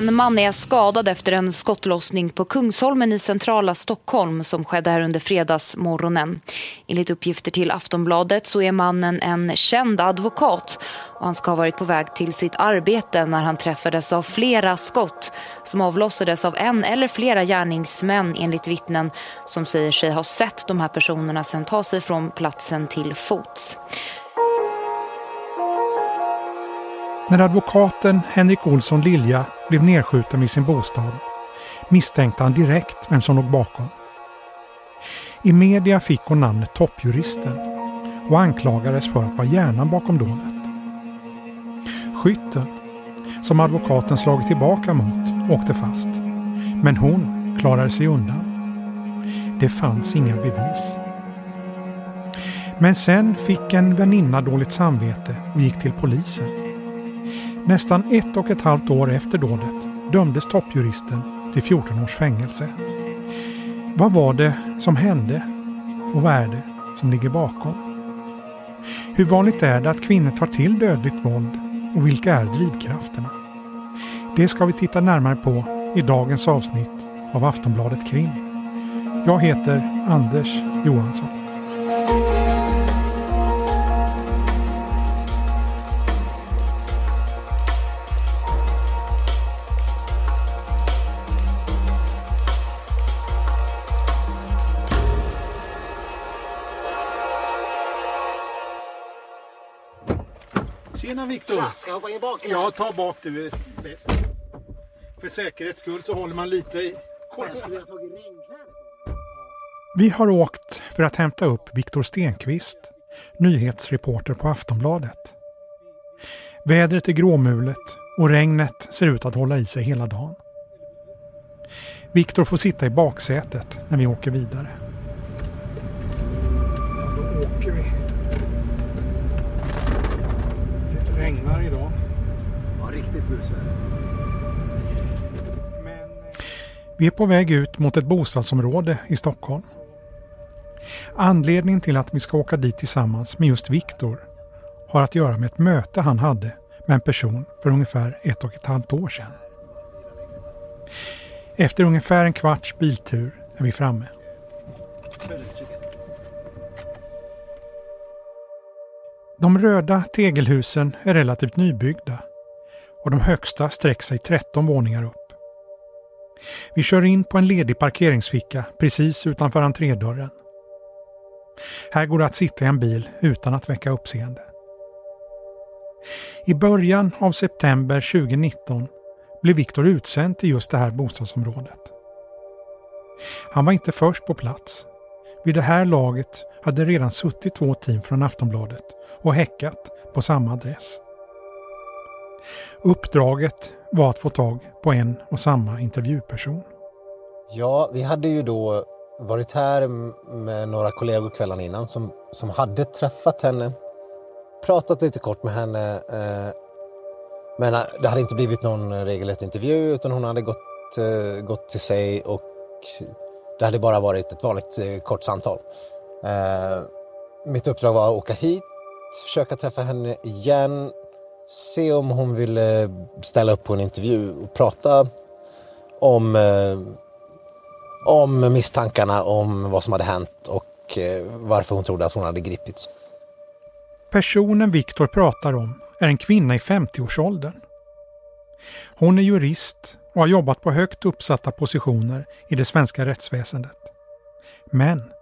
En man är skadad efter en skottlossning på Kungsholmen i centrala Stockholm som skedde här under fredagsmorgonen. Enligt uppgifter till Aftonbladet så är mannen en känd advokat och han ska ha varit på väg till sitt arbete när han träffades av flera skott som avlossades av en eller flera gärningsmän enligt vittnen som säger sig ha sett de här personerna sen ta sig från platsen till fots. När advokaten Henrik Olsson Lilja blev nedskjuten vid sin bostad misstänkte han direkt vem som låg bakom. I media fick hon namnet toppjuristen och anklagades för att vara hjärnan bakom dådet. Skytten, som advokaten slagit tillbaka mot, åkte fast. Men hon klarade sig undan. Det fanns inga bevis. Men sen fick en väninna dåligt samvete och gick till polisen. Nästan ett och ett halvt år efter dådet dömdes toppjuristen till 14 års fängelse. Vad var det som hände och vad är det som ligger bakom? Hur vanligt är det att kvinnor tar till dödligt våld och vilka är drivkrafterna? Det ska vi titta närmare på i dagens avsnitt av Aftonbladet Krim. Jag heter Anders Johansson. Tjena Viktor! Ska jag hoppa in bak? Ja, ta bak du är bäst. För säkerhets skull så håller man lite i... Vi har åkt för att hämta upp Viktor Stenqvist, nyhetsreporter på Aftonbladet. Vädret är gråmulet och regnet ser ut att hålla i sig hela dagen. Viktor får sitta i baksätet när vi åker vidare. Vi är på väg ut mot ett bostadsområde i Stockholm. Anledningen till att vi ska åka dit tillsammans med just Viktor har att göra med ett möte han hade med en person för ungefär ett och ett halvt år sedan. Efter ungefär en kvarts biltur är vi framme. De röda tegelhusen är relativt nybyggda och de högsta sträcker sig 13 våningar upp. Vi kör in på en ledig parkeringsficka precis utanför entrédörren. Här går det att sitta i en bil utan att väcka uppseende. I början av september 2019 blev Viktor utsänd till just det här bostadsområdet. Han var inte först på plats. Vid det här laget hade redan suttit två team från Aftonbladet och häckat på samma adress. Uppdraget var att få tag på en och samma intervjuperson. Ja, vi hade ju då varit här med några kollegor kvällen innan som, som hade träffat henne, pratat lite kort med henne. Eh, men eh, det hade inte blivit någon regelrätt intervju utan hon hade gått, eh, gått till sig och det hade bara varit ett vanligt eh, kort samtal. Eh, mitt uppdrag var att åka hit, försöka träffa henne igen, se om hon ville ställa upp på en intervju och prata om, eh, om misstankarna om vad som hade hänt och eh, varför hon trodde att hon hade gripits. Personen Viktor pratar om är en kvinna i 50-årsåldern. Hon är jurist och har jobbat på högt uppsatta positioner i det svenska rättsväsendet. Men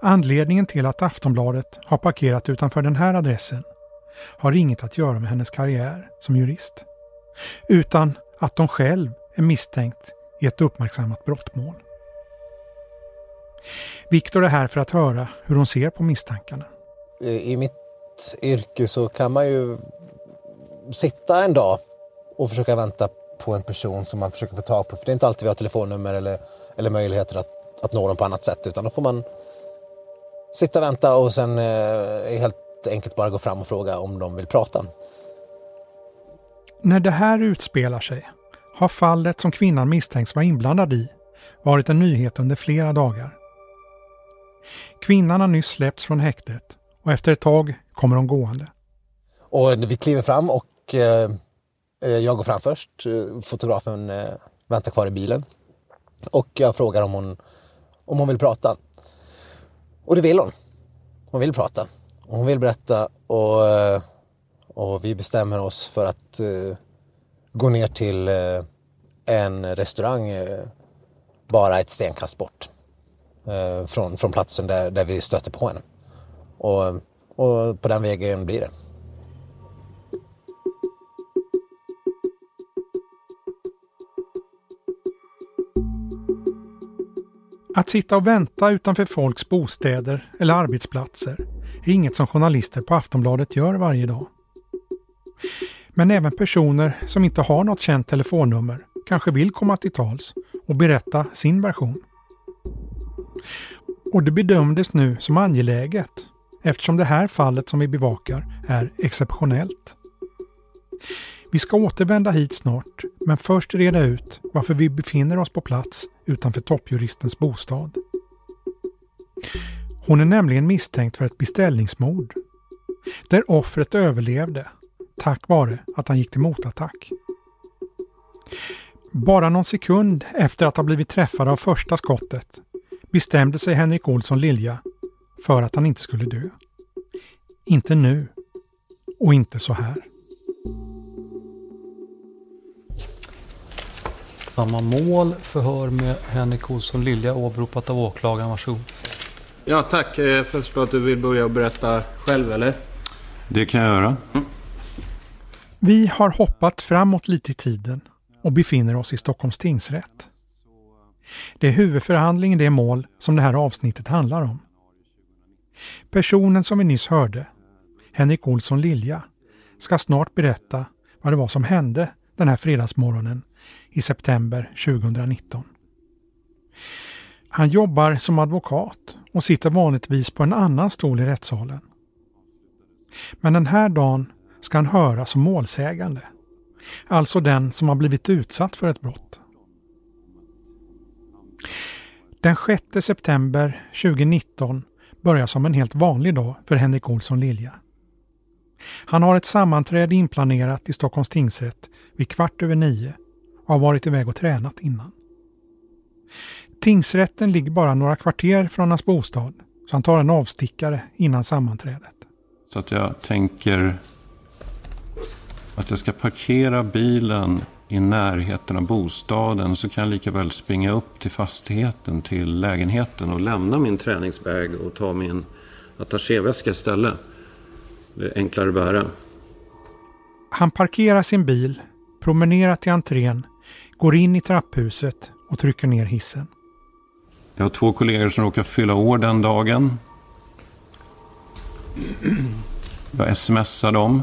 anledningen till att Aftonbladet har parkerat utanför den här adressen har inget att göra med hennes karriär som jurist. Utan att hon själv är misstänkt i ett uppmärksammat brottmål. Viktor är här för att höra hur hon ser på misstankarna. I mitt yrke så kan man ju sitta en dag och försöka vänta på en person som man försöker få tag på. För det är inte alltid vi har telefonnummer eller, eller möjligheter att, att nå dem på annat sätt. Utan då får man sitta och vänta och sen eh, helt enkelt bara gå fram och fråga om de vill prata. När det här utspelar sig har fallet som kvinnan misstänks vara inblandad i varit en nyhet under flera dagar. Kvinnan har nyss släppts från häktet och efter ett tag kommer hon gående. Och vi kliver fram och eh, Eh, jag går fram först. Fotografen eh, väntar kvar i bilen. Och jag frågar om hon, om hon vill prata. Och det vill hon. Hon vill prata. Hon vill berätta och, eh, och vi bestämmer oss för att uh, gå ner till uh, en restaurang uh, bara ett stenkast bort från, från platsen där, där vi stöter på henne. Och, och på den vägen blir det. Att sitta och vänta utanför folks bostäder eller arbetsplatser är inget som journalister på Aftonbladet gör varje dag. Men även personer som inte har något känt telefonnummer kanske vill komma till tals och berätta sin version. Och det bedömdes nu som angeläget eftersom det här fallet som vi bevakar är exceptionellt. Vi ska återvända hit snart, men först reda ut varför vi befinner oss på plats utanför toppjuristens bostad. Hon är nämligen misstänkt för ett beställningsmord. Där offret överlevde tack vare att han gick till motattack. Bara någon sekund efter att ha blivit träffad av första skottet bestämde sig Henrik Olsson Lilja för att han inte skulle dö. Inte nu och inte så här. Samma mål, förhör med Henrik Olsson Lilja åberopat av åklagaren. Varsågod. Ja tack. Jag förstår att du vill börja berätta själv eller? Det kan jag göra. Mm. Vi har hoppat framåt lite i tiden och befinner oss i Stockholms tingsrätt. Det är huvudförhandling i det mål som det här avsnittet handlar om. Personen som vi nyss hörde, Henrik Olsson Lilja, ska snart berätta vad det var som hände den här fredagsmorgonen i september 2019. Han jobbar som advokat och sitter vanligtvis på en annan stol i rättssalen. Men den här dagen ska han höra som målsägande. Alltså den som har blivit utsatt för ett brott. Den 6 september 2019 börjar som en helt vanlig dag för Henrik Olsson Lilja. Han har ett sammanträde inplanerat i Stockholms tingsrätt vid kvart över nio och har varit iväg och tränat innan. Tingsrätten ligger bara några kvarter från hans bostad så han tar en avstickare innan sammanträdet. Så att jag tänker att jag ska parkera bilen i närheten av bostaden så kan jag lika väl springa upp till fastigheten, till lägenheten och lämna min träningsbag och ta min attachéväska istället. Det är enklare att bära. Han parkerar sin bil, promenerar till entrén, går in i trapphuset och trycker ner hissen. Jag har två kollegor som råkar fylla år den dagen. Jag smsar dem.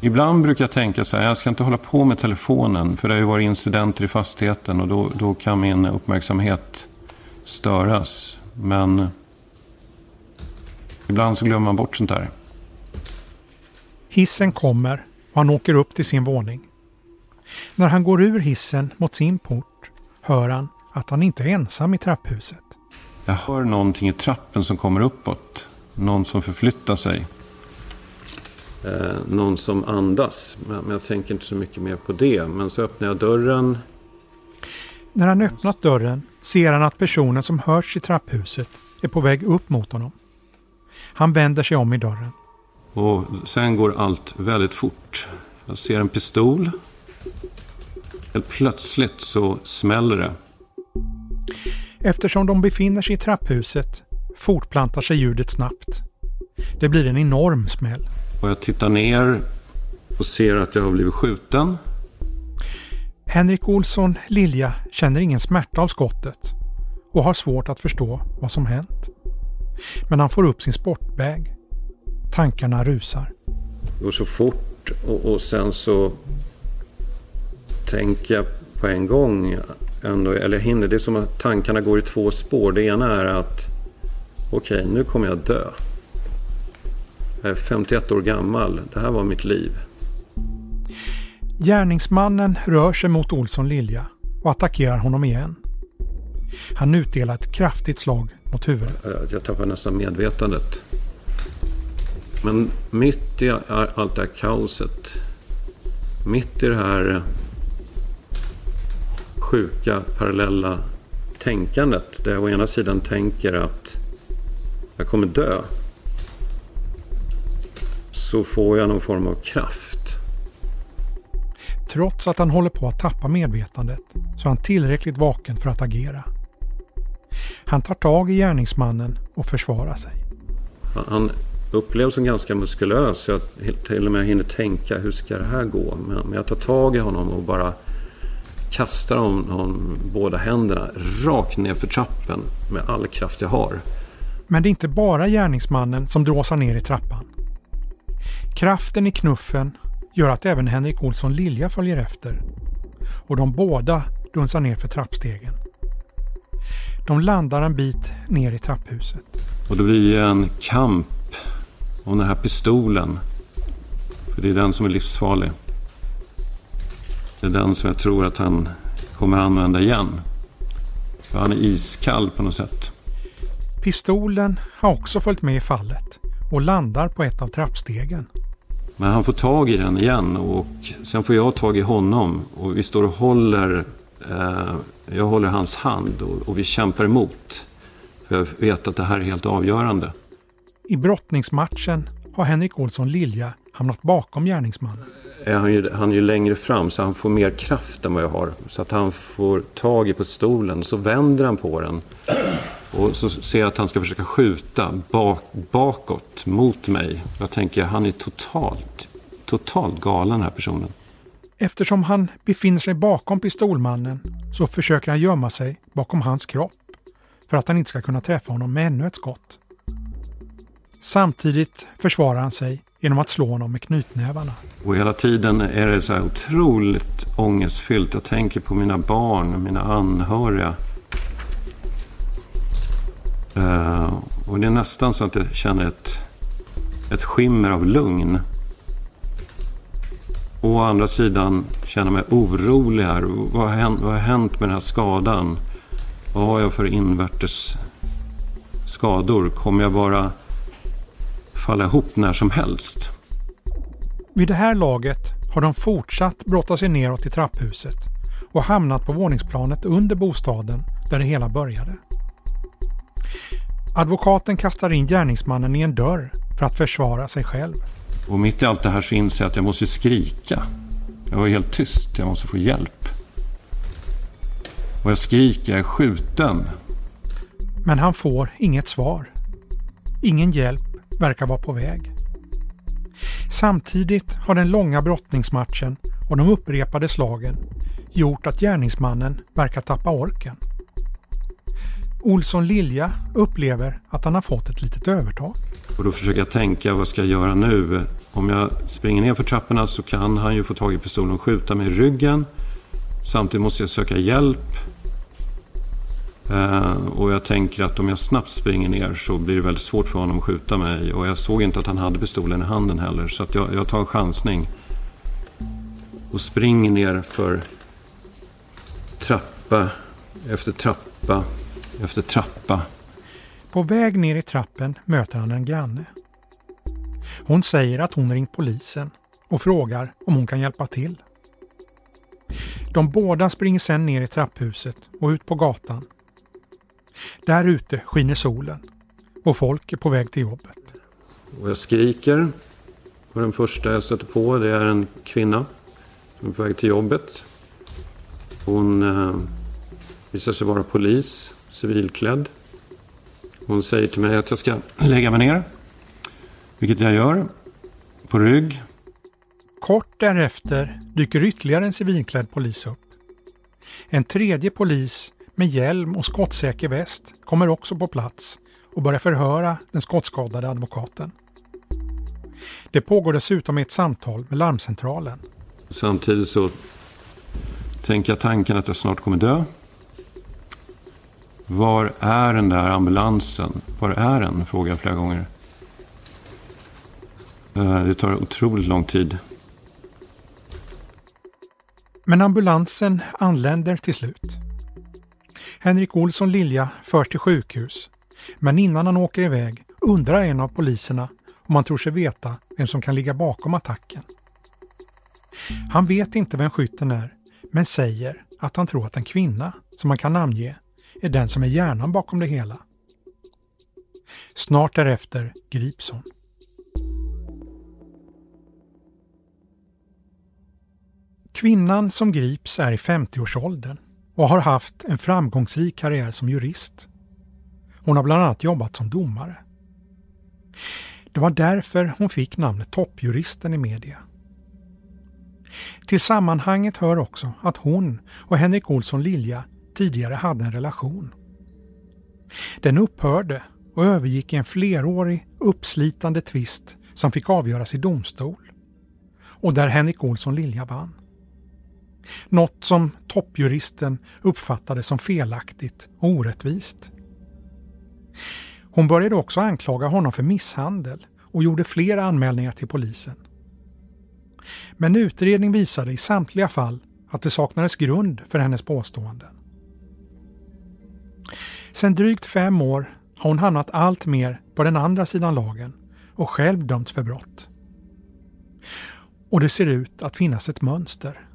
Ibland brukar jag tänka så här, jag ska inte hålla på med telefonen för det har ju varit incidenter i fastigheten och då, då kan min uppmärksamhet störas. Men ibland så glömmer man bort sånt där. Hissen kommer och han åker upp till sin våning. När han går ur hissen mot sin port hör han att han inte är ensam i trapphuset. Jag hör någonting i trappen som kommer uppåt. Någon som förflyttar sig. Eh, någon som andas. Men, jag tänker inte så mycket mer på det. Men så öppnar jag dörren. När han öppnat dörren ser han att personen som hörs i trapphuset är på väg upp mot honom. Han vänder sig om i dörren. Och sen går allt väldigt fort. Jag ser en pistol. Helt plötsligt så smäller det. Eftersom de befinner sig i trapphuset fortplantar sig ljudet snabbt. Det blir en enorm smäll. Och jag tittar ner och ser att jag har blivit skjuten. Henrik Olsson Lilja känner ingen smärta av skottet och har svårt att förstå vad som hänt. Men han får upp sin sportbag. Tankarna rusar. Det går så fort och, och sen så tänker jag på en gång ändå, eller hinner. Det är som att tankarna går i två spår. Det ena är att okej, okay, nu kommer jag dö. Jag är 51 år gammal. Det här var mitt liv. Gärningsmannen rör sig mot Olsson Lilja och attackerar honom igen. Han utdelar ett kraftigt slag mot huvudet. Jag tappar nästan medvetandet. Men mitt i allt det här kaoset, mitt i det här sjuka parallella tänkandet. Där jag å ena sidan tänker att jag kommer dö. Så får jag någon form av kraft. Trots att han håller på att tappa medvetandet så är han tillräckligt vaken för att agera. Han tar tag i gärningsmannen och försvarar sig. Han upplevs som ganska muskulös jag till och med hinner tänka hur ska det här gå? Men jag tar tag i honom och bara kastar honom båda händerna rakt ner för trappen med all kraft jag har. Men det är inte bara gärningsmannen som dråsar ner i trappan. Kraften i knuffen gör att även Henrik Olsson Lilja följer efter och de båda dunsar ner för trappstegen. De landar en bit ner i trapphuset. Och det blir en kamp om den här pistolen. För det är den som är livsfarlig. Det är den som jag tror att han kommer använda igen. För han är iskall på något sätt. Pistolen har också följt med i fallet och landar på ett av trappstegen. Men han får tag i den igen och sen får jag tag i honom. Och vi står och håller, eh, jag håller hans hand och, och vi kämpar emot. För jag vet att det här är helt avgörande. I brottningsmatchen har Henrik Olsson Lilja hamnat bakom gärningsmannen. Är han, ju, han är ju längre fram så han får mer kraft än vad jag har. Så att han får tag i på stolen så vänder han på den. Och så ser jag att han ska försöka skjuta bak, bakåt mot mig. Jag tänker han är totalt, totalt galen den här personen. Eftersom han befinner sig bakom pistolmannen så försöker han gömma sig bakom hans kropp för att han inte ska kunna träffa honom med ännu ett skott. Samtidigt försvarar han sig genom att slå honom med knytnävarna. Och hela tiden är det så här otroligt ångestfyllt. Jag tänker på mina barn, mina anhöriga. Uh, och det är nästan så att jag känner ett, ett skimmer av lugn. Å andra sidan känner jag mig orolig här. Vad har, hänt, vad har hänt med den här skadan? Vad har jag för invärtes skador? Kommer jag bara falla ihop när som helst? Vid det här laget har de fortsatt brotta sig neråt i trapphuset och hamnat på våningsplanet under bostaden där det hela började. Advokaten kastar in gärningsmannen i en dörr för att försvara sig själv. Och mitt i allt det här så inser jag att jag måste skrika. Jag var helt tyst. Jag måste få hjälp. Och jag skriker, jag är skjuten. Men han får inget svar. Ingen hjälp verkar vara på väg. Samtidigt har den långa brottningsmatchen och de upprepade slagen gjort att gärningsmannen verkar tappa orken. Olsson Lilja upplever att han har fått ett litet övertag. Och då försöker jag tänka, vad ska jag göra nu? Om jag springer ner för trapporna så kan han ju få tag i pistolen och skjuta mig i ryggen. Samtidigt måste jag söka hjälp. Eh, och jag tänker att om jag snabbt springer ner så blir det väldigt svårt för honom att skjuta mig. Och jag såg inte att han hade pistolen i handen heller. Så att jag, jag tar en chansning. Och springer ner för trappa efter trappa efter trappa. På väg ner i trappen möter han en granne. Hon säger att hon ringt polisen och frågar om hon kan hjälpa till. De båda springer sen ner i trapphuset och ut på gatan. Där ute skiner solen och folk är på väg till jobbet. Och jag skriker. Och den första jag stöter på det är en kvinna som är på väg till jobbet. Hon eh, visar sig vara polis civilklädd. Hon säger till mig att jag ska lägga mig ner. Vilket jag gör. På rygg. Kort därefter dyker ytterligare en civilklädd polis upp. En tredje polis med hjälm och skottsäker väst kommer också på plats och börjar förhöra den skottskadade advokaten. Det pågår dessutom ett samtal med larmcentralen. Samtidigt så tänker jag tanken att jag snart kommer dö. Var är den där ambulansen? Var är den? Frågar jag flera gånger. Eh, det tar otroligt lång tid. Men ambulansen anländer till slut. Henrik Olsson Lilja förs till sjukhus. Men innan han åker iväg undrar en av poliserna om han tror sig veta vem som kan ligga bakom attacken. Han vet inte vem skytten är, men säger att han tror att en kvinna, som man kan namnge, är den som är hjärnan bakom det hela. Snart därefter grips hon. Kvinnan som grips är i 50-årsåldern och har haft en framgångsrik karriär som jurist. Hon har bland annat jobbat som domare. Det var därför hon fick namnet toppjuristen i media. Till sammanhanget hör också att hon och Henrik Olsson Lilja tidigare hade en relation. Den upphörde och övergick i en flerårig uppslitande tvist som fick avgöras i domstol och där Henrik Olsson Lilja vann. Något som toppjuristen uppfattade som felaktigt och orättvist. Hon började också anklaga honom för misshandel och gjorde fler anmälningar till polisen. Men utredning visade i samtliga fall att det saknades grund för hennes påståenden. Sedan drygt fem år har hon hamnat allt mer på den andra sidan lagen och själv dömts för brott. Och det ser ut att finnas ett mönster.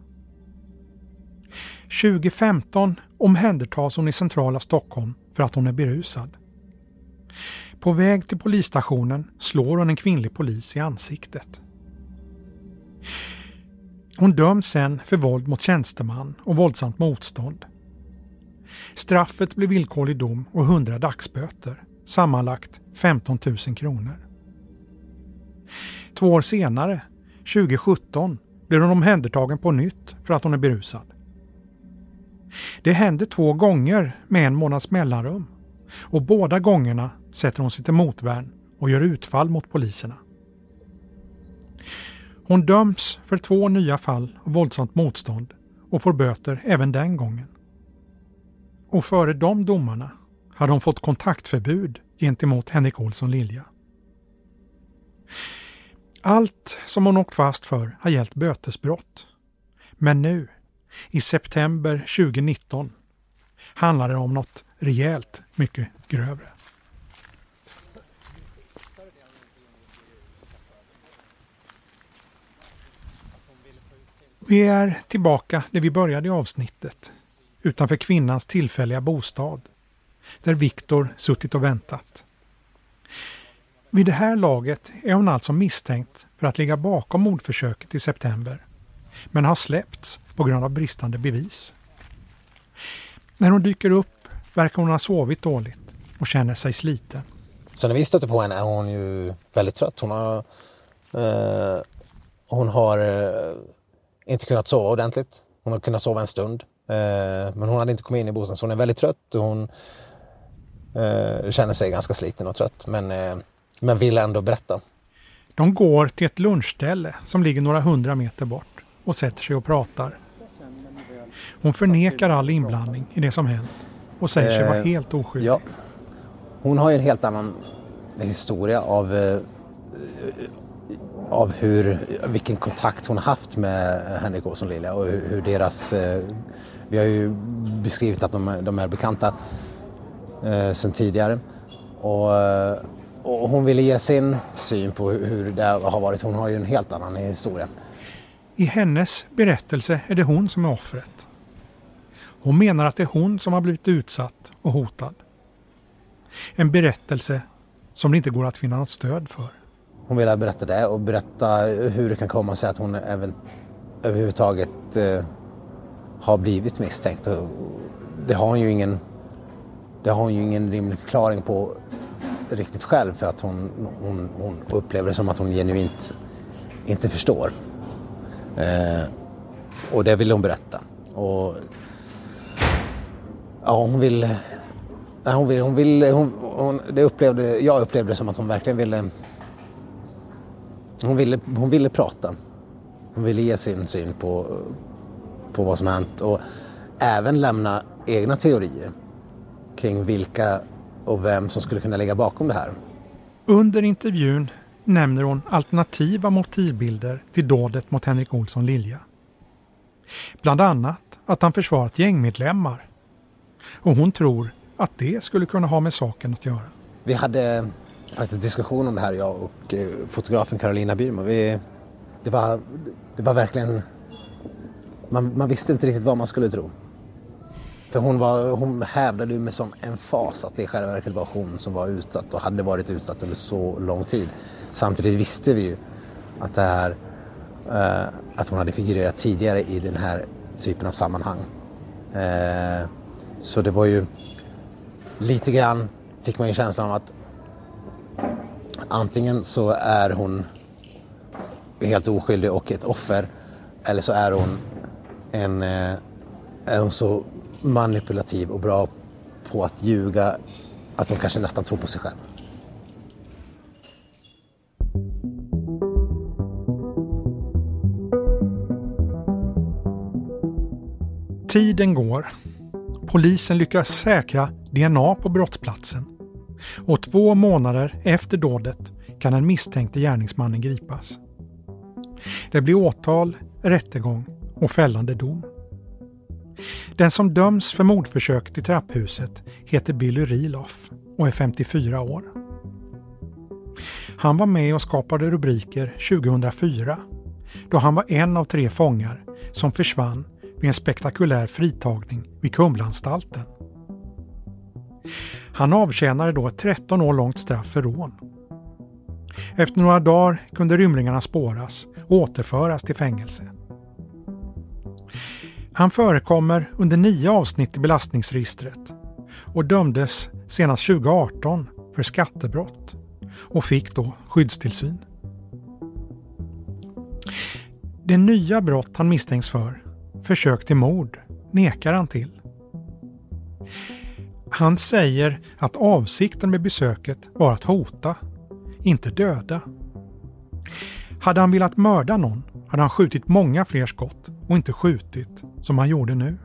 2015 omhändertas hon i centrala Stockholm för att hon är berusad. På väg till polisstationen slår hon en kvinnlig polis i ansiktet. Hon döms sen för våld mot tjänsteman och våldsamt motstånd. Straffet blir villkorlig dom och 100 dagsböter, sammanlagt 15 000 kronor. Två år senare, 2017, blir hon omhändertagen på nytt för att hon är berusad. Det händer två gånger med en månads mellanrum och båda gångerna sätter hon sig till motvärn och gör utfall mot poliserna. Hon döms för två nya fall av våldsamt motstånd och får böter även den gången. Och före de domarna hade hon fått kontaktförbud gentemot Henrik Olsson Lilja. Allt som hon åkt fast för har gällt bötesbrott. Men nu, i september 2019, handlar det om något rejält mycket grövre. Vi är tillbaka där vi började i avsnittet, utanför kvinnans tillfälliga bostad, där Viktor suttit och väntat. Vid det här laget är hon alltså misstänkt för att ligga bakom mordförsöket i september, men har släppts på grund av bristande bevis. När hon dyker upp verkar hon ha sovit dåligt och känner sig sliten. Så när vi stöter på henne är hon ju väldigt trött. Hon har, eh, hon har eh, inte kunnat sova ordentligt. Hon har kunnat sova en stund. Eh, men hon hade inte kommit in i bostaden så hon är väldigt trött och hon eh, känner sig ganska sliten och trött. Men, eh, men vill ändå berätta. De går till ett lunchställe som ligger några hundra meter bort och sätter sig och pratar. Hon förnekar all inblandning i det som hänt och säger sig vara Eh, helt oskyldig. Ja. Hon har ju en helt annan historia av, eh, av hur, vilken kontakt hon haft med Henrik Olsson Lilja och hur, deras... Eh, vi har ju beskrivit att de, de är bekanta sedan tidigare. Och, och hon ville ge sin syn på hur, hur det har varit. Hon har ju en helt annan historia. I hennes berättelse är det hon som är offret. Hon menar att det är hon som har blivit utsatt och hotad. En berättelse som det inte går att finna något stöd för. Hon ville berätta det och berätta hur det kan komma sig att hon även överhuvudtaget eh, har blivit misstänkt. Och det har hon ju ingen, det har hon ju ingen rimlig förklaring på riktigt själv för att hon, hon, hon upplever det som att hon genuint inte förstår. Eh, och det vill hon berätta. Och, ja, hon vill... nej, Hon vill, hon vill hon, hon, det upplevde, jag upplevde det som att hon verkligen ville hon ville, hon ville prata. Hon ville ge sin syn på, på vad som hänt och även lämna egna teorier kring vilka och vem som skulle kunna ligga bakom det här. Under intervjun nämner hon alternativa motivbilder till dådet mot Henrik Olsson Lilja. Bland annat att han försvarat gängmedlemmar. Och hon tror att det skulle kunna ha med saken att göra. Vi hade eh, faktiskt diskussion om det här, jag och eh, fotografen Carolina Byrman. Vi, det, var, det var verkligen... Man, man visste inte riktigt vad man skulle tro. För hon, var, hon hävdade ju med sån emfas att det i själva verket var hon som var utsatt och hade varit utsatt under så lång tid. Samtidigt visste vi ju att, det här, eh, att hon hade figurerat tidigare i den här typen av sammanhang. Eh, så det var ju lite grann fick man ju känslan av att antingen så är hon helt oskyldig och ett offer eller så är hon en eh, är hon så manipulativ och bra på att ljuga att hon kanske nästan tror på sig själv. Tiden går. Polisen lyckas säkra DNA på brottsplatsen. Och två månader efter dådet kan den misstänkte gärningsmannen gripas. Det blir åtal, rättegång och fällande dom. Den som döms för mordförsök till trapphuset heter Billy Riloff och är 54 år. Han var med och skapade rubriker 2004 då han var en av tre fångar som försvann vid en spektakulär fritagning vid Kumlaanstalten. Han avtjänade då ett 13 år långt straff för rån. Efter några dagar kunde rymlingarna spåras och återföras till fängelse. Han förekommer under nio avsnitt i belastningsregistret och dömdes senast 2018 för skattebrott och fick då skyddstillsyn. Det nya brott han misstänks för, försök till mord, nekar han till. Han säger att avsikten med besöket var att hota, inte döda. Hade han velat mörda någon hade han skjutit många fler skott och inte skjutit som han gjorde nu.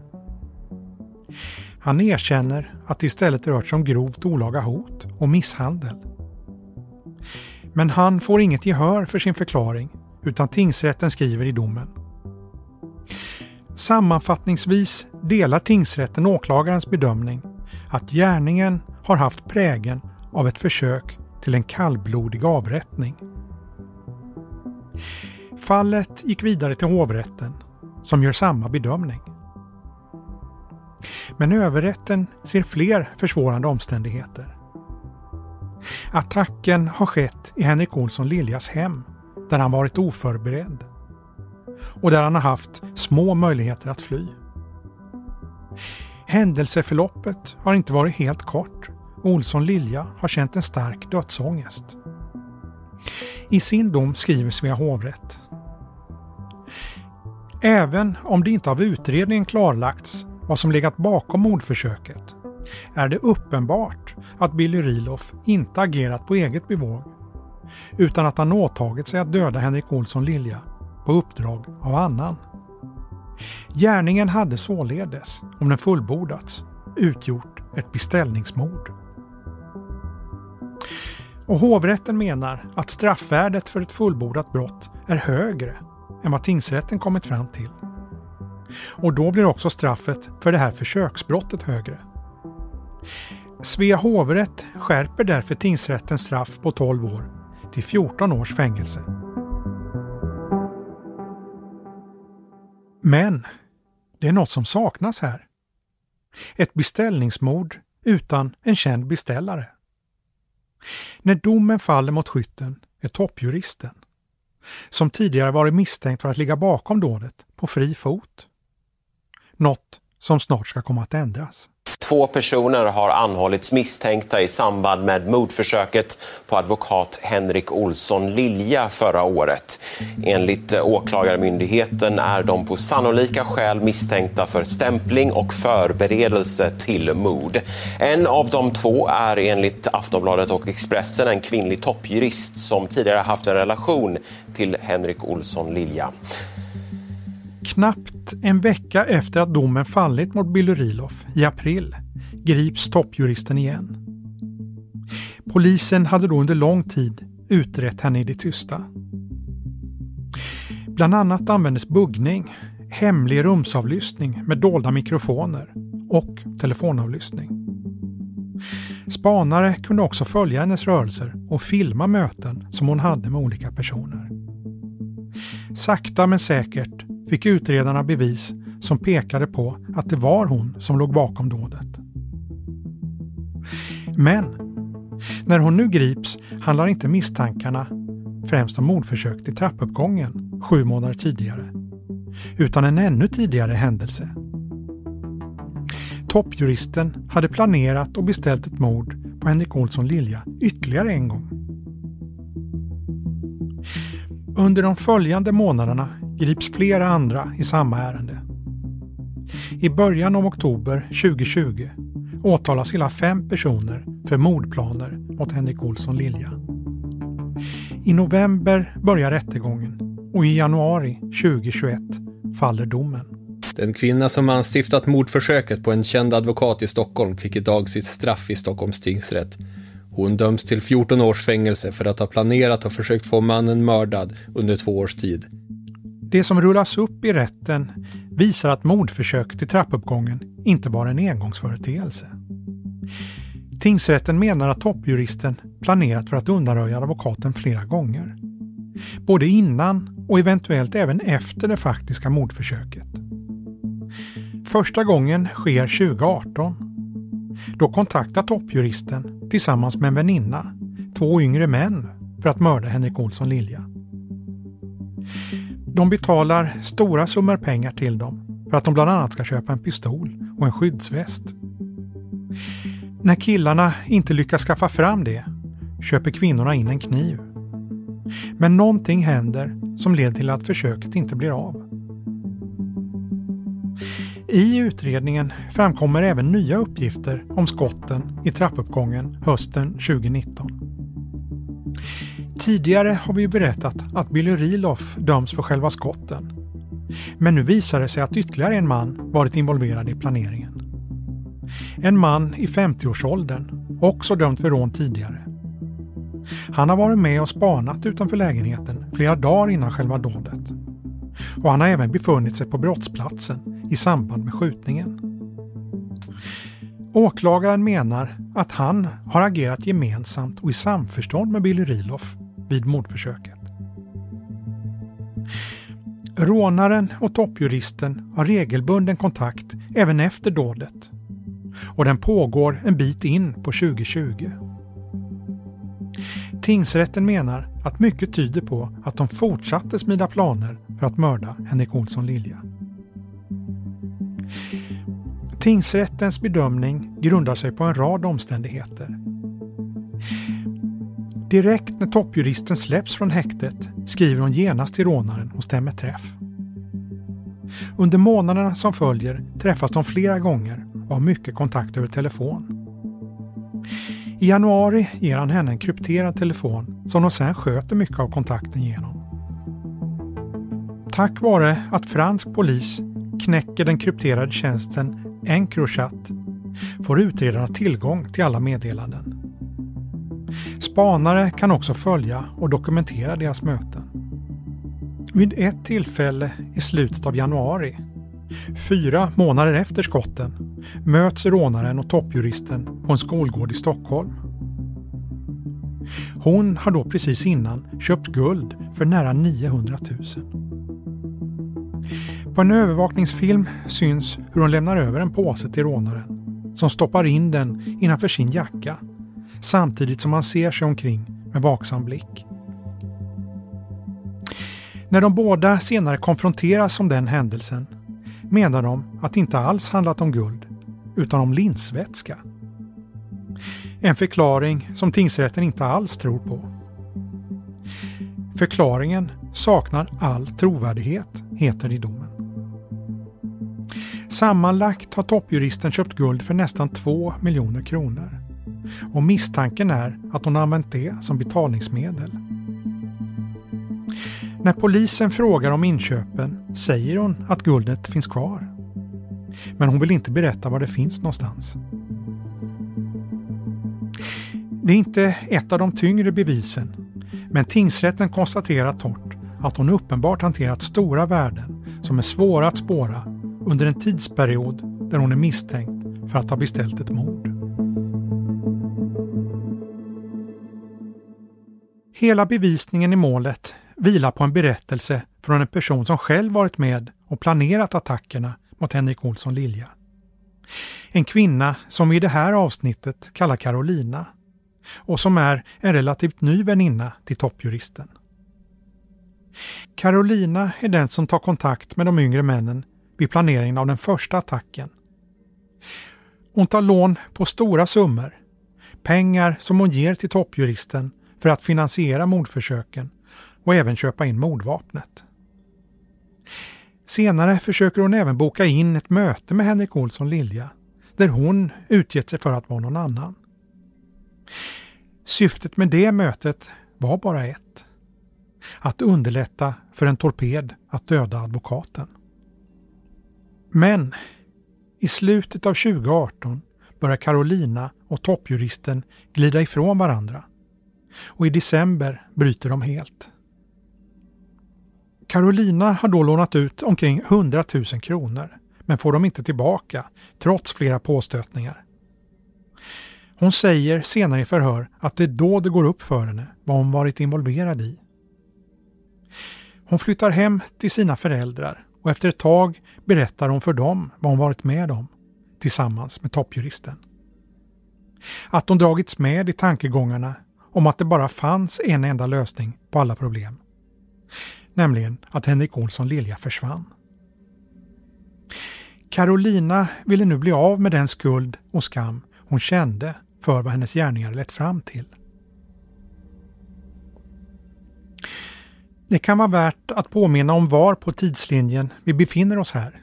Han erkänner att det istället rört sig om grovt olaga hot och misshandel. Men han får inget gehör för sin förklaring utan tingsrätten skriver i domen. Sammanfattningsvis delar tingsrätten åklagarens bedömning att gärningen har haft prägen av ett försök till en kallblodig avrättning. Fallet gick vidare till hovrätten som gör samma bedömning. Men överrätten ser fler försvårande omständigheter. Attacken har skett i Henrik Olsson Liljas hem där han varit oförberedd och där han har haft små möjligheter att fly. Händelseförloppet har inte varit helt kort och Olsson Lilja har känt en stark dödsångest. I sin dom skriver Svea hovrätt Även om det inte av utredningen klarlagts vad som legat bakom mordförsöket är det uppenbart att Billy Riloff inte agerat på eget bevåg utan att han åtagit sig att döda Henrik Olsson Lilja på uppdrag av annan. Gärningen hade således, om den fullbordats, utgjort ett beställningsmord. Och hovrätten menar att straffvärdet för ett fullbordat brott är högre än vad tingsrätten kommit fram till. Och då blir också straffet för det här försöksbrottet högre. Svea hovrätt skärper därför tingsrättens straff på 12 år till 14 års fängelse. Men det är något som saknas här. Ett beställningsmord utan en känd beställare. När domen faller mot skytten är toppjuristen som tidigare varit misstänkt för att ligga bakom dådet på fri fot. Något som snart ska komma att ändras. Två personer har anhållits misstänkta i samband med mordförsöket på advokat Henrik Olsson Lilja förra året. Enligt Åklagarmyndigheten är de på sannolika skäl misstänkta för stämpling och förberedelse till mord. En av de två är enligt Aftonbladet och Expressen en kvinnlig toppjurist som tidigare haft en relation till Henrik Olsson Lilja. Knappt en vecka efter att domen fallit mot Billy i april grips toppjuristen igen. Polisen hade då under lång tid utrett henne i det tysta. Bland annat användes buggning, hemlig rumsavlyssning med dolda mikrofoner och telefonavlyssning. Spanare kunde också följa hennes rörelser och filma möten som hon hade med olika personer. Sakta men säkert fick utredarna bevis som pekade på att det var hon som låg bakom dådet. Men när hon nu grips handlar inte misstankarna främst om mordförsök till trappuppgången sju månader tidigare, utan en ännu tidigare händelse. Toppjuristen hade planerat och beställt ett mord på Henrik Olsson Lilja ytterligare en gång. Under de följande månaderna grips flera andra i samma ärende. I början av oktober 2020 åtalas hela fem personer för mordplaner mot Henrik Olsson Lilja. I november börjar rättegången och i januari 2021 faller domen. Den kvinna som anstiftat mordförsöket på en känd advokat i Stockholm fick idag sitt straff i Stockholms tingsrätt. Hon döms till 14 års fängelse för att ha planerat och försökt få mannen mördad under två års tid. Det som rullas upp i rätten visar att mordförsöket i trappuppgången inte var en engångsföreteelse. Tingsrätten menar att toppjuristen planerat för att undanröja advokaten flera gånger. Både innan och eventuellt även efter det faktiska mordförsöket. Första gången sker 2018. Då kontaktar toppjuristen tillsammans med en väninna två yngre män för att mörda Henrik Olsson Lilja. De betalar stora summor pengar till dem för att de bland annat ska köpa en pistol och en skyddsväst. När killarna inte lyckas skaffa fram det köper kvinnorna in en kniv. Men någonting händer som leder till att försöket inte blir av. I utredningen framkommer även nya uppgifter om skotten i trappuppgången hösten 2019. Tidigare har vi berättat att Billy Riloff döms för själva skotten. Men nu visar det sig att ytterligare en man varit involverad i planeringen. En man i 50-årsåldern, också dömd för rån tidigare. Han har varit med och spanat utanför lägenheten flera dagar innan själva dådet. Och han har även befunnit sig på brottsplatsen i samband med skjutningen. Åklagaren menar att han har agerat gemensamt och i samförstånd med Billy Riloff vid mordförsöket. Rånaren och toppjuristen har regelbunden kontakt även efter dådet och den pågår en bit in på 2020. Tingsrätten menar att mycket tyder på att de fortsatte smida planer för att mörda Henrik Olsson Lilja. Tingsrättens bedömning grundar sig på en rad omständigheter. Direkt när toppjuristen släpps från häktet skriver hon genast till rånaren och stämmer träff. Under månaderna som följer träffas de flera gånger och har mycket kontakt över telefon. I januari ger han henne en krypterad telefon som de sen sköter mycket av kontakten genom. Tack vare att fransk polis knäcker den krypterade tjänsten Encrochat får utredarna tillgång till alla meddelanden. Spanare kan också följa och dokumentera deras möten. Vid ett tillfälle i slutet av januari, fyra månader efter skotten, möts rånaren och toppjuristen på en skolgård i Stockholm. Hon har då precis innan köpt guld för nära 900 000. På en övervakningsfilm syns hur hon lämnar över en påse till rånaren som stoppar in den innanför sin jacka samtidigt som han ser sig omkring med vaksam blick. När de båda senare konfronteras om den händelsen menar de att det inte alls handlat om guld utan om linsvätska. En förklaring som tingsrätten inte alls tror på. Förklaringen saknar all trovärdighet, heter det i domen. Sammanlagt har toppjuristen köpt guld för nästan 2 miljoner kronor. Och misstanken är att hon använt det som betalningsmedel. När polisen frågar om inköpen säger hon att guldet finns kvar. Men hon vill inte berätta var det finns någonstans. Det är inte ett av de tyngre bevisen, men tingsrätten konstaterar torrt att hon uppenbart hanterat stora värden som är svåra att spåra under en tidsperiod där hon är misstänkt för att ha beställt ett mord. Hela bevisningen i målet vilar på en berättelse från en person som själv varit med och planerat attackerna mot Henrik Olsson Lilja. En kvinna som vi i det här avsnittet kallar Carolina och som är en relativt ny väninna till toppjuristen. Carolina är den som tar kontakt med de yngre männen vid planeringen av den första attacken. Hon tar lån på stora summor, pengar som hon ger till toppjuristen för att finansiera mordförsöken och även köpa in mordvapnet. Senare försöker hon även boka in ett möte med Henrik Olsson Lilja där hon utgett sig för att vara någon annan. Syftet med det mötet var bara ett. Att underlätta för en torped att döda advokaten. Men i slutet av 2018 börjar Carolina och toppjuristen glida ifrån varandra. Och i december bryter de helt. Carolina har då lånat ut omkring 100 000 kronor men får dem inte tillbaka trots flera påstötningar. Hon säger senare i förhör att det är då det går upp för henne vad hon varit involverad i. Hon flyttar hem till sina föräldrar och efter ett tag berättar hon för dem vad hon varit med om tillsammans med toppjuristen. Att hon dragits med i tankegångarna om att det bara fanns en enda lösning på alla problem. Nämligen att Henrik Olsson Lilja försvann. Carolina ville nu bli av med den skuld och skam hon kände för vad hennes gärningar lett fram till. Det kan vara värt att påminna om var på tidslinjen vi befinner oss här.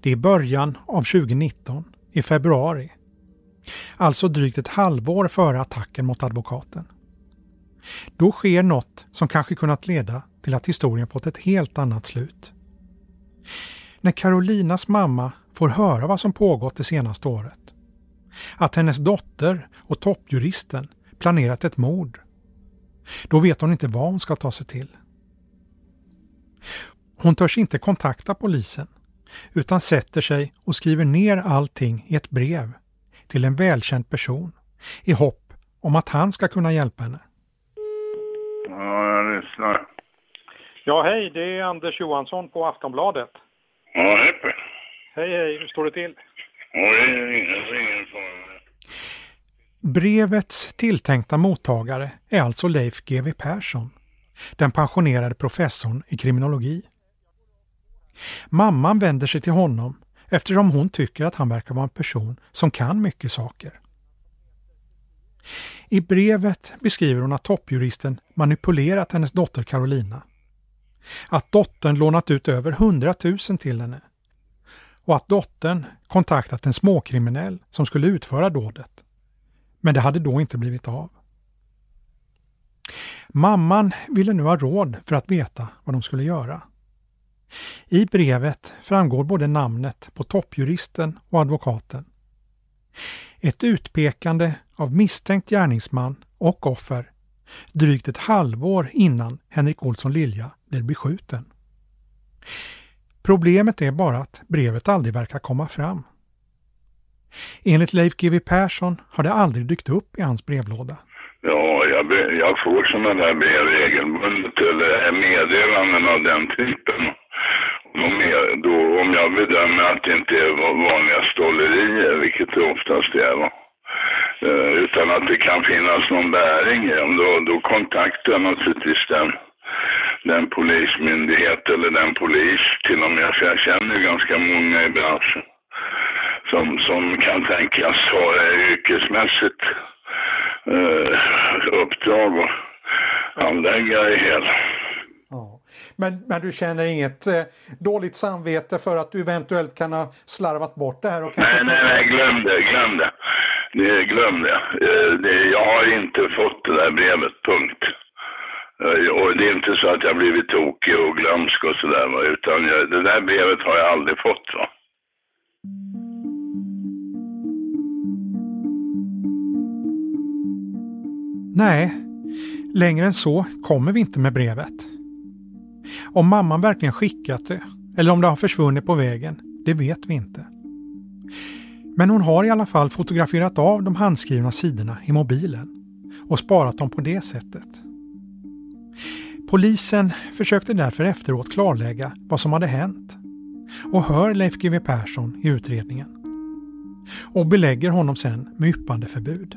Det är början av 2019, i februari. Alltså drygt ett halvår före attacken mot advokaten. Då sker något som kanske kunnat leda till att historien fått ett helt annat slut. När Carolinas mamma får höra vad som pågått det senaste året. Att hennes dotter och toppjuristen planerat ett mord. Då vet hon inte vad hon ska ta sig till. Hon törs inte kontakta polisen utan sätter sig och skriver ner allting i ett brev till en välkänd person i hopp om att han ska kunna hjälpa henne. Ja, jag lyssnar. Ja, hej, det är Anders Johansson på Aftonbladet. Ja, hej Per. Hej, hej, hur står det till? Ja, det är ingen, ingen fara. Brevets tilltänkta mottagare är alltså Leif GW Persson, den pensionerade professorn i kriminologi. Mamman vänder sig till honom eftersom hon tycker att han verkar vara en person som kan mycket saker. I brevet beskriver hon att toppjuristen manipulerat hennes dotter Carolina. Att dottern lånat ut över 100 000 till henne. Och att dottern kontaktat en småkriminell som skulle utföra dådet. Men det hade då inte blivit av. Mamman ville nu ha råd för att veta vad de skulle göra. I brevet framgår både namnet på toppjuristen och advokaten. Ett utpekande av misstänkt gärningsman och offer drygt ett halvår innan Henrik Olsson Lilja blir beskjuten. Problemet är bara att brevet aldrig verkar komma fram. Enligt Leif GW Persson har det aldrig dykt upp i hans brevlåda. Ja, jag, jag får sådana där brev regelbundet eller meddelanden av den typen. Om jag, då, om jag bedömer att det inte är vanliga stollerier, vilket det oftast är, va? Eh, utan att det kan finnas någon bäring i dem, då, då kontaktar jag naturligtvis den, den polismyndighet eller den polis till och med, för jag känner ganska många i branschen som, som kan tänkas ha ett yrkesmässigt eh, uppdrag och anlägga det hela. Men, men du känner inget eh, dåligt samvete för att du eventuellt kan ha slarvat bort det här? Och Nej, nej, nej, glöm det, glöm det. det glöm det. Eh, det. Jag har inte fått det där brevet, punkt. Eh, Och det är inte så att jag blivit tokig och glömsk och sådär, utan jag, det där brevet har jag aldrig fått. Va? Nej, längre än så kommer vi inte med brevet. Om mamman verkligen skickat det, eller om det har försvunnit på vägen, det vet vi inte. Men hon har i alla fall fotograferat av de handskrivna sidorna i mobilen och sparat dem på det sättet. Polisen försökte därför efteråt klarlägga vad som hade hänt och hör Leif GW Persson i utredningen. Och belägger honom sen med yppandeförbud.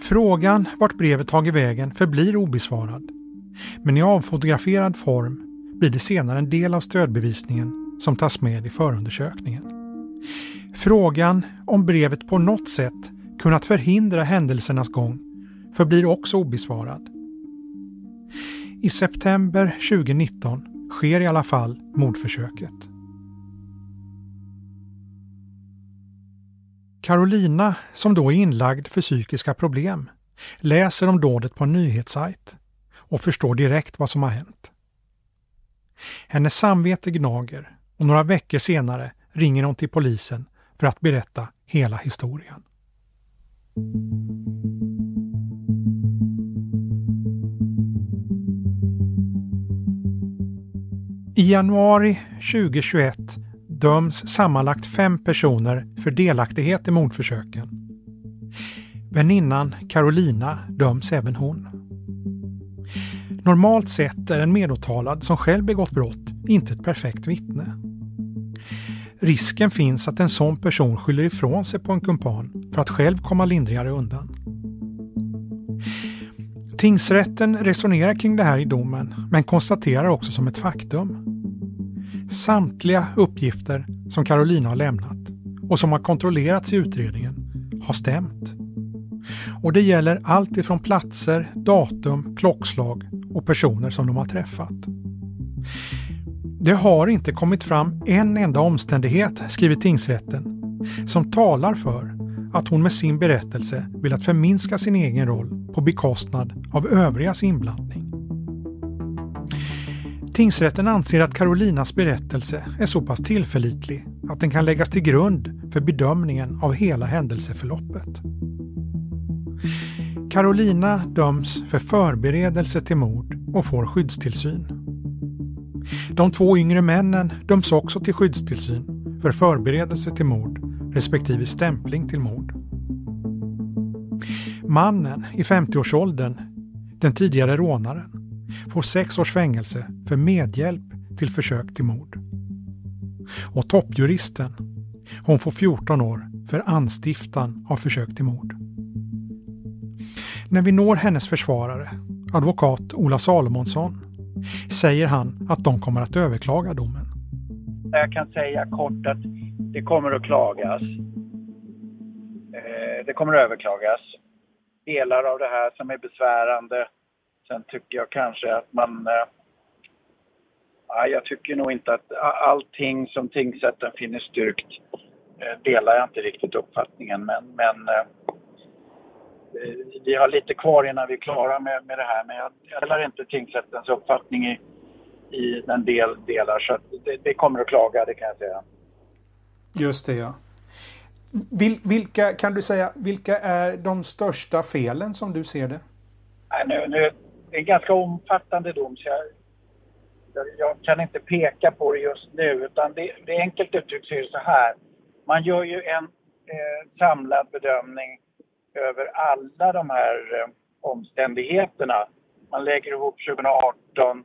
Frågan vart brevet tagit vägen förblir obesvarad. Men i avfotograferad form blir det senare en del av stödbevisningen som tas med i förundersökningen. Frågan om brevet på något sätt kunnat förhindra händelsernas gång förblir också obesvarad. I september 2019 sker i alla fall mordförsöket. Carolina, som då är inlagd för psykiska problem, läser om dådet på en nyhetssajt och förstår direkt vad som har hänt. Hennes samvete gnager och några veckor senare ringer hon till polisen för att berätta hela historien. I januari 2021 döms sammanlagt fem personer för delaktighet i mordförsöken. Väninnan Carolina döms även hon. Normalt sett är en medåtalad som själv begått brott inte ett perfekt vittne. Risken finns att en sån person skyller ifrån sig på en kumpan för att själv komma lindrigare undan. Tingsrätten resonerar kring det här i domen men konstaterar också som ett faktum. Samtliga uppgifter som Carolina har lämnat och som har kontrollerats i utredningen har stämt. Och det gäller allt ifrån platser, datum, klockslag och personer som de har träffat. Det har inte kommit fram en enda omständighet, skriver tingsrätten, som talar för att hon med sin berättelse velat förminska sin egen roll på bekostnad av övrigas inblandning. Tingsrätten anser att Carolinas berättelse är så pass tillförlitlig att den kan läggas till grund för bedömningen av hela händelseförloppet. Carolina döms för förberedelse till mord och får skyddstillsyn. De två yngre männen döms också till skyddstillsyn för förberedelse till mord respektive stämpling till mord. Mannen i 50-årsåldern, den tidigare rånaren, får sex års fängelse för medhjälp till försök till mord. Och toppjuristen, hon får 14 år för anstiftan av försök till mord. När vi når hennes försvarare, advokat Ola Salomonsson, säger han att de kommer att överklaga domen. Jag kan säga kort att det kommer att klagas. Eh, det kommer att överklagas. Delar av det här som är besvärande. Sen tycker jag kanske att man... Eh, ja, jag tycker nog inte att allting som tingsrätten finner styrkt eh, delar jag inte riktigt uppfattningen. Men, men vi har lite kvar innan vi är klara med, med det här. Men jag delar inte tingsrättens uppfattning i, i en del delar. Så det, det, kommer att klaga, det kan jag säga. Just det, ja. Vil, vilka, kan du säga, vilka är de största felen som du ser det? Nej, nu, nu, det är en ganska omfattande dom så jag, jag kan inte peka på det just nu utan det, det enkelt uttryckt så är det så här. Man gör ju en eh, samlad bedömning över alla de här eh, omständigheterna. Man lägger ihop 2018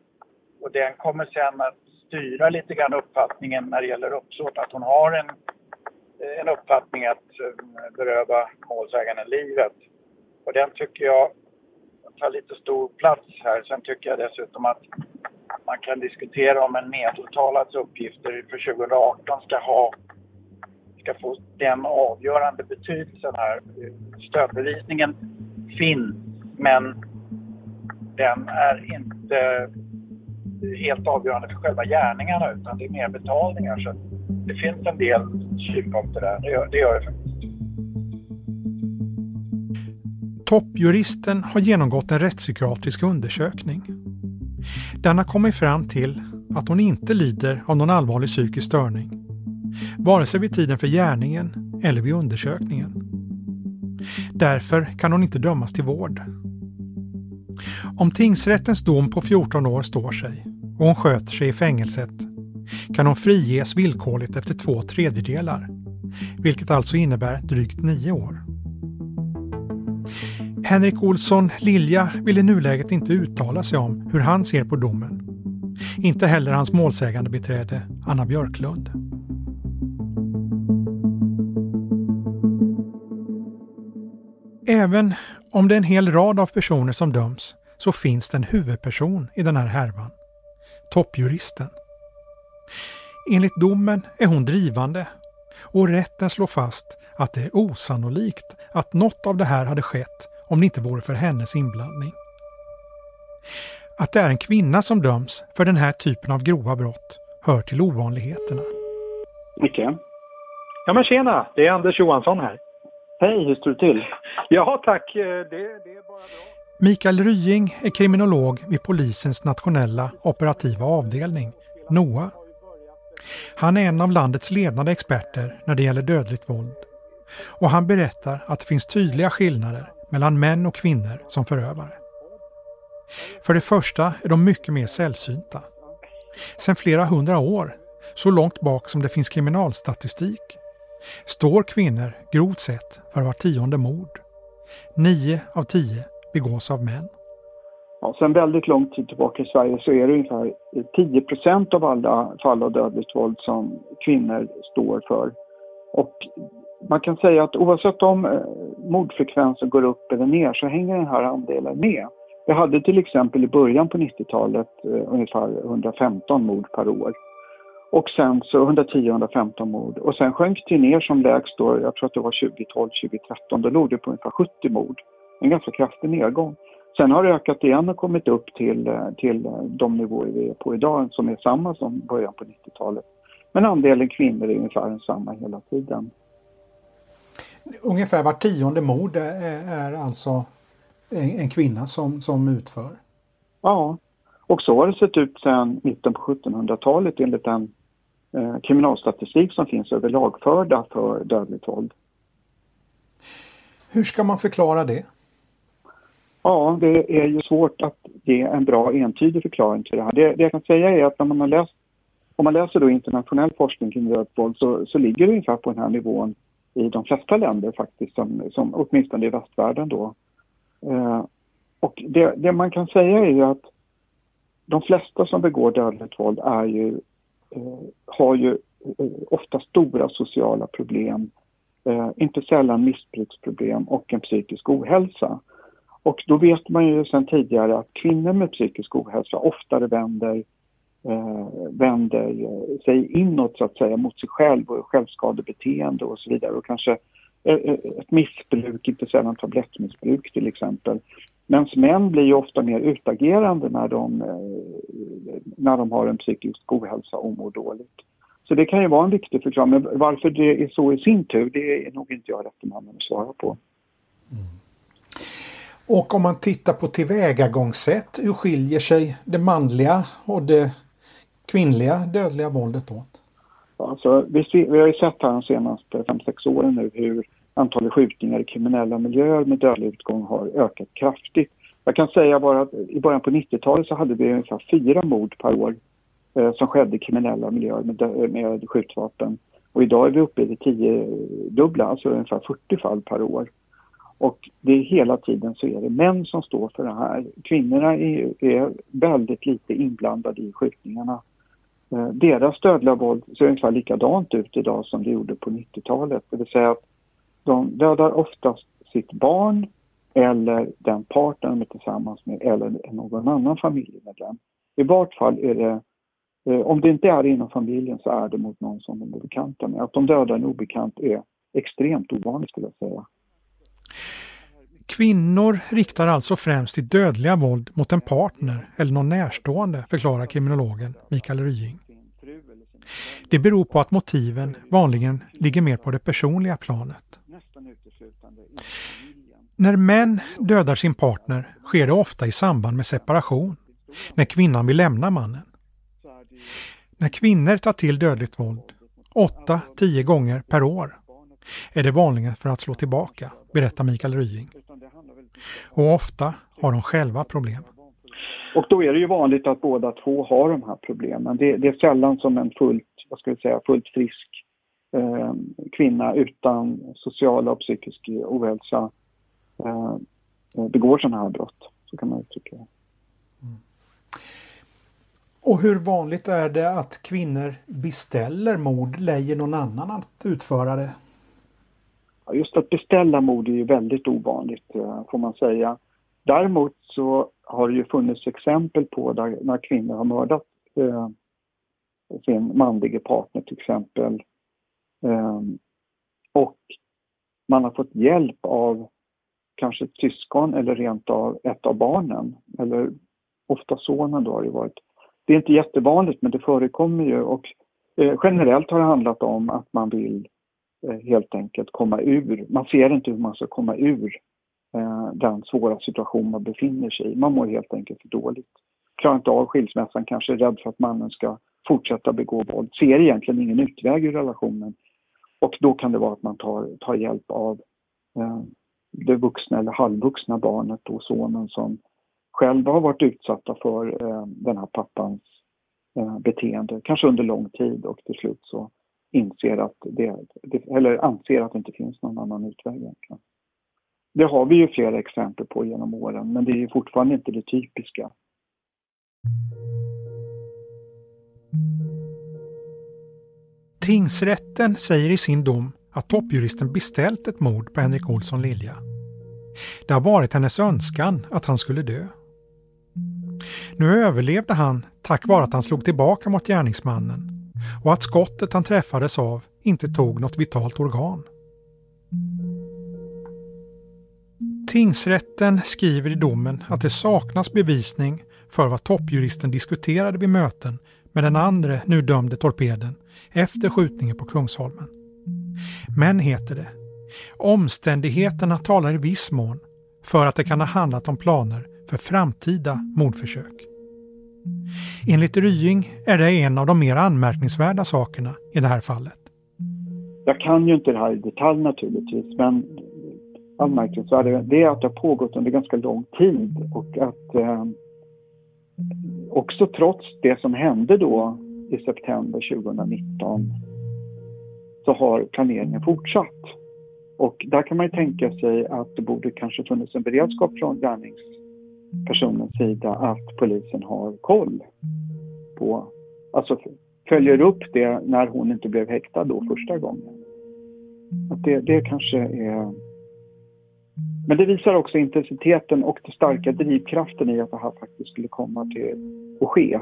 och den kommer sen att styra lite grann uppfattningen när det gäller uppsåt. Att hon har en, eh, en uppfattning att eh, beröva målsäganden livet. Och den tycker jag tar lite stor plats här. Sen tycker jag dessutom att man kan diskutera om en medåtalads uppgifter för 2018 ska ha ska få den avgörande betydelsen här. Stödbevisningen finns, men den är inte helt avgörande för själva gärningarna utan det är mer betalningar. Så det finns en del synpunkter där, det gör det, gör det faktiskt. Toppjuristen har genomgått en rättspsykiatrisk undersökning. Den har kommit fram till att hon inte lider av någon allvarlig psykisk störning vare sig vid tiden för gärningen eller vid undersökningen. Därför kan hon inte dömas till vård. Om tingsrättens dom på 14 år står sig och hon sköter sig i fängelset kan hon friges villkorligt efter två tredjedelar, vilket alltså innebär drygt nio år. Henrik Olsson Lilja vill i nuläget inte uttala sig om hur han ser på domen. Inte heller hans målsägande beträde Anna Björklund. Även om det är en hel rad av personer som döms så finns det en huvudperson i den här härvan. Toppjuristen. Enligt domen är hon drivande och rätten slår fast att det är osannolikt att något av det här hade skett om det inte vore för hennes inblandning. Att det är en kvinna som döms för den här typen av grova brott hör till ovanligheterna. Micke? Ja men tjena, det är Anders Johansson här. Hej, hur står det till? Ja tack, eh, det, det är bara bra. Mikael Rying är kriminolog vid polisens nationella operativa avdelning, NOA. Han är en av landets ledande experter när det gäller dödligt våld. Och han berättar att det finns tydliga skillnader mellan män och kvinnor som förövare. För det första är de mycket mer sällsynta. Sedan flera hundra år, så långt bak som det finns kriminalstatistik, står kvinnor grovt sett för var tionde mord. Nio av tio begås av män. Ja, sen väldigt lång tid tillbaka i Sverige så är det ungefär 10 procent av alla fall av dödligt våld som kvinnor står för. Och man kan säga att oavsett om eh, mordfrekvensen går upp eller ner så hänger den här andelen med. Vi hade till exempel i början på 90-talet eh, ungefär 115 mord per år. Och sen så 110-115 mord. Och sen sjönk det ner som lägst då, jag tror att det var 2012, 2013, då låg det på ungefär 70 mord. En ganska kraftig nedgång. Sen har det ökat igen och kommit upp till, eh, till de nivåer vi är på idag som är samma som början på 90-talet. Men andelen kvinnor är ungefär densamma hela tiden. Ungefär var tionde mord är, är alltså en, en, kvinna som, som utför? Ja, och så har det sett ut sedan mitten på 1700-talet enligt den eh, kriminalstatistik som finns över lagförda för dödligt våld. Hur ska man förklara det? Ja, det är ju svårt att ge en bra entydig förklaring till det här. Det, det jag kan säga är att när man har läst, om man läser då internationell forskning kring dödligt våld så, så ligger det ungefär på den här nivån i de flesta länder faktiskt, som, som åtminstone i västvärlden då. Eh, och det, det, man kan säga är ju att de flesta som begår dödligt våld är ju, Eh, har ju eh, ofta stora sociala problem, eh, inte sällan missbruksproblem och en psykisk ohälsa. Och då vet man ju sedan tidigare att kvinnor med psykisk ohälsa oftare vänder, eh, vänder eh, sig inåt så att säga mot sig själv och självskadebeteende och så vidare och kanske eh, ett missbruk, inte sällan tablettmissbruk till exempel. Men män blir ju ofta mer utagerande när de, eh, när de har en psykisk ohälsa och mår dåligt. Så det kan ju vara en viktig förklaring. Men varför det är så i sin tur, det är nog inte jag rätt mannen att svara på. Mm. Och om man tittar på tillvägagångssätt, hur skiljer sig det manliga och det kvinnliga dödliga våldet åt? Alltså, vi, ser, vi har ju sett här de senaste 5-6 åren nu hur antalet skjutningar i kriminella miljöer med dödlig utgång har ökat kraftigt. Jag kan säga bara att i början på 90-talet så hade vi ungefär fyra mord per år eh, som skedde i kriminella miljöer med, med skjutvapen. Och idag är vi uppe i det tiodubbla, alltså ungefär 40 fall per år. Och det är hela tiden så är det män som står för det här. Kvinnorna är, är väldigt lite inblandade i skjutningarna. Eh, deras dödliga våld ser ungefär likadant ut idag som det gjorde på 90-talet. Det vill säga att de dödar oftast sitt barn eller den partner de är tillsammans med eller någon annan familjemedlem. I vart fall är det, eh, om det inte är inom familjen så är det mot någon som de är bekanta med. Att de dödar en obekant är extremt ovanligt skulle jag säga. Kvinnor riktar alltså främst sitt dödliga våld mot en partner eller någon närstående, förklarar kriminologen Mikael Rying. Det beror på att motiven vanligen ligger mer på det personliga planet. När män dödar sin partner sker det ofta i samband med separation, när kvinnan vill lämna mannen. När kvinnor tar till dödligt våld, 8-10 gånger per år, är det vanligen för att slå tillbaka, berättar Mikael Rying. Och ofta har de själva problem. Och då är det ju vanligt att båda två har de här problemen. Det, det är sällan som en fullt, vad ska vi säga, fullt frisk eh, kvinna utan sociala och psykisk ohälsa eh, begår sådana här brott. Så kan man uttrycka det. Och hur vanligt är det att kvinnor beställer mord, lejer någon annan att utföra det? Just att beställa mord är ju väldigt ovanligt eh, får man säga. Däremot så har det ju funnits exempel på där, när kvinnor har mördat eh, sin manlige partner till exempel. Ehm, och man har fått hjälp av kanske ett syskon eller rent av ett av barnen. Eller ofta sonen då har det varit. Det är inte jättevanligt men det förekommer ju och eh, generellt har det handlat om att man vill eh, helt enkelt komma ur. Man ser inte hur man ska komma ur eh, den svåra situation man befinner sig i. Man mår helt enkelt för dåligt. Klarar inte av skilsmässan, kanske är rädd för att mannen ska fortsätta begå våld. Ser egentligen ingen utväg ur relationen. Och då kan det vara att man tar, tar hjälp av eh, det vuxna eller halvvuxna barnet och sonen som själva har varit utsatta för eh, den här pappans eh, beteende, kanske under lång tid och till slut så inser att det, det, eller anser att det inte finns någon annan utväg egentligen. Det har vi ju flera exempel på genom åren, men det är ju fortfarande inte det typiska. Tingsrätten säger i sin dom att toppjuristen beställt ett mord på Henrik Olsson Lilja. Det har varit hennes önskan att han skulle dö. Nu överlevde han tack vare att han slog tillbaka mot gärningsmannen och att skottet han träffades av inte tog något vitalt organ. Tingsrätten skriver i domen att det saknas bevisning för vad toppjuristen diskuterade vid möten med den andra nu dömde torpeden efter skjutningen på Kungsholmen. Men, heter det, omständigheterna talar i viss mån för att det kan ha handlat om planer för framtida mordförsök. Enligt Rying är det en av de mer anmärkningsvärda sakerna i det här fallet. Jag kan ju inte det här i detalj naturligtvis, men anmärkningsvärt är att det har pågått under ganska lång tid och att eh, också trots det som hände då i september 2019 så har planeringen fortsatt. Och där kan man ju tänka sig att det borde kanske funnits en beredskap från gärningspersonens sida att polisen har koll på, alltså följer upp det när hon inte blev häktad då första gången. Att det, det kanske är... Men det visar också intensiteten och den starka drivkraften i att det här faktiskt skulle komma till att ske.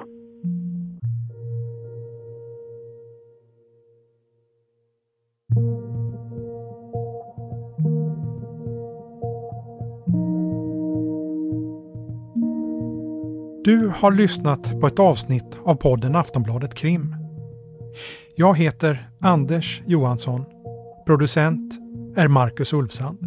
Har lyssnat på ett avsnitt av podden Aftonbladet Krim. Jag heter Anders Johansson. Producent är Marcus Ulfsand.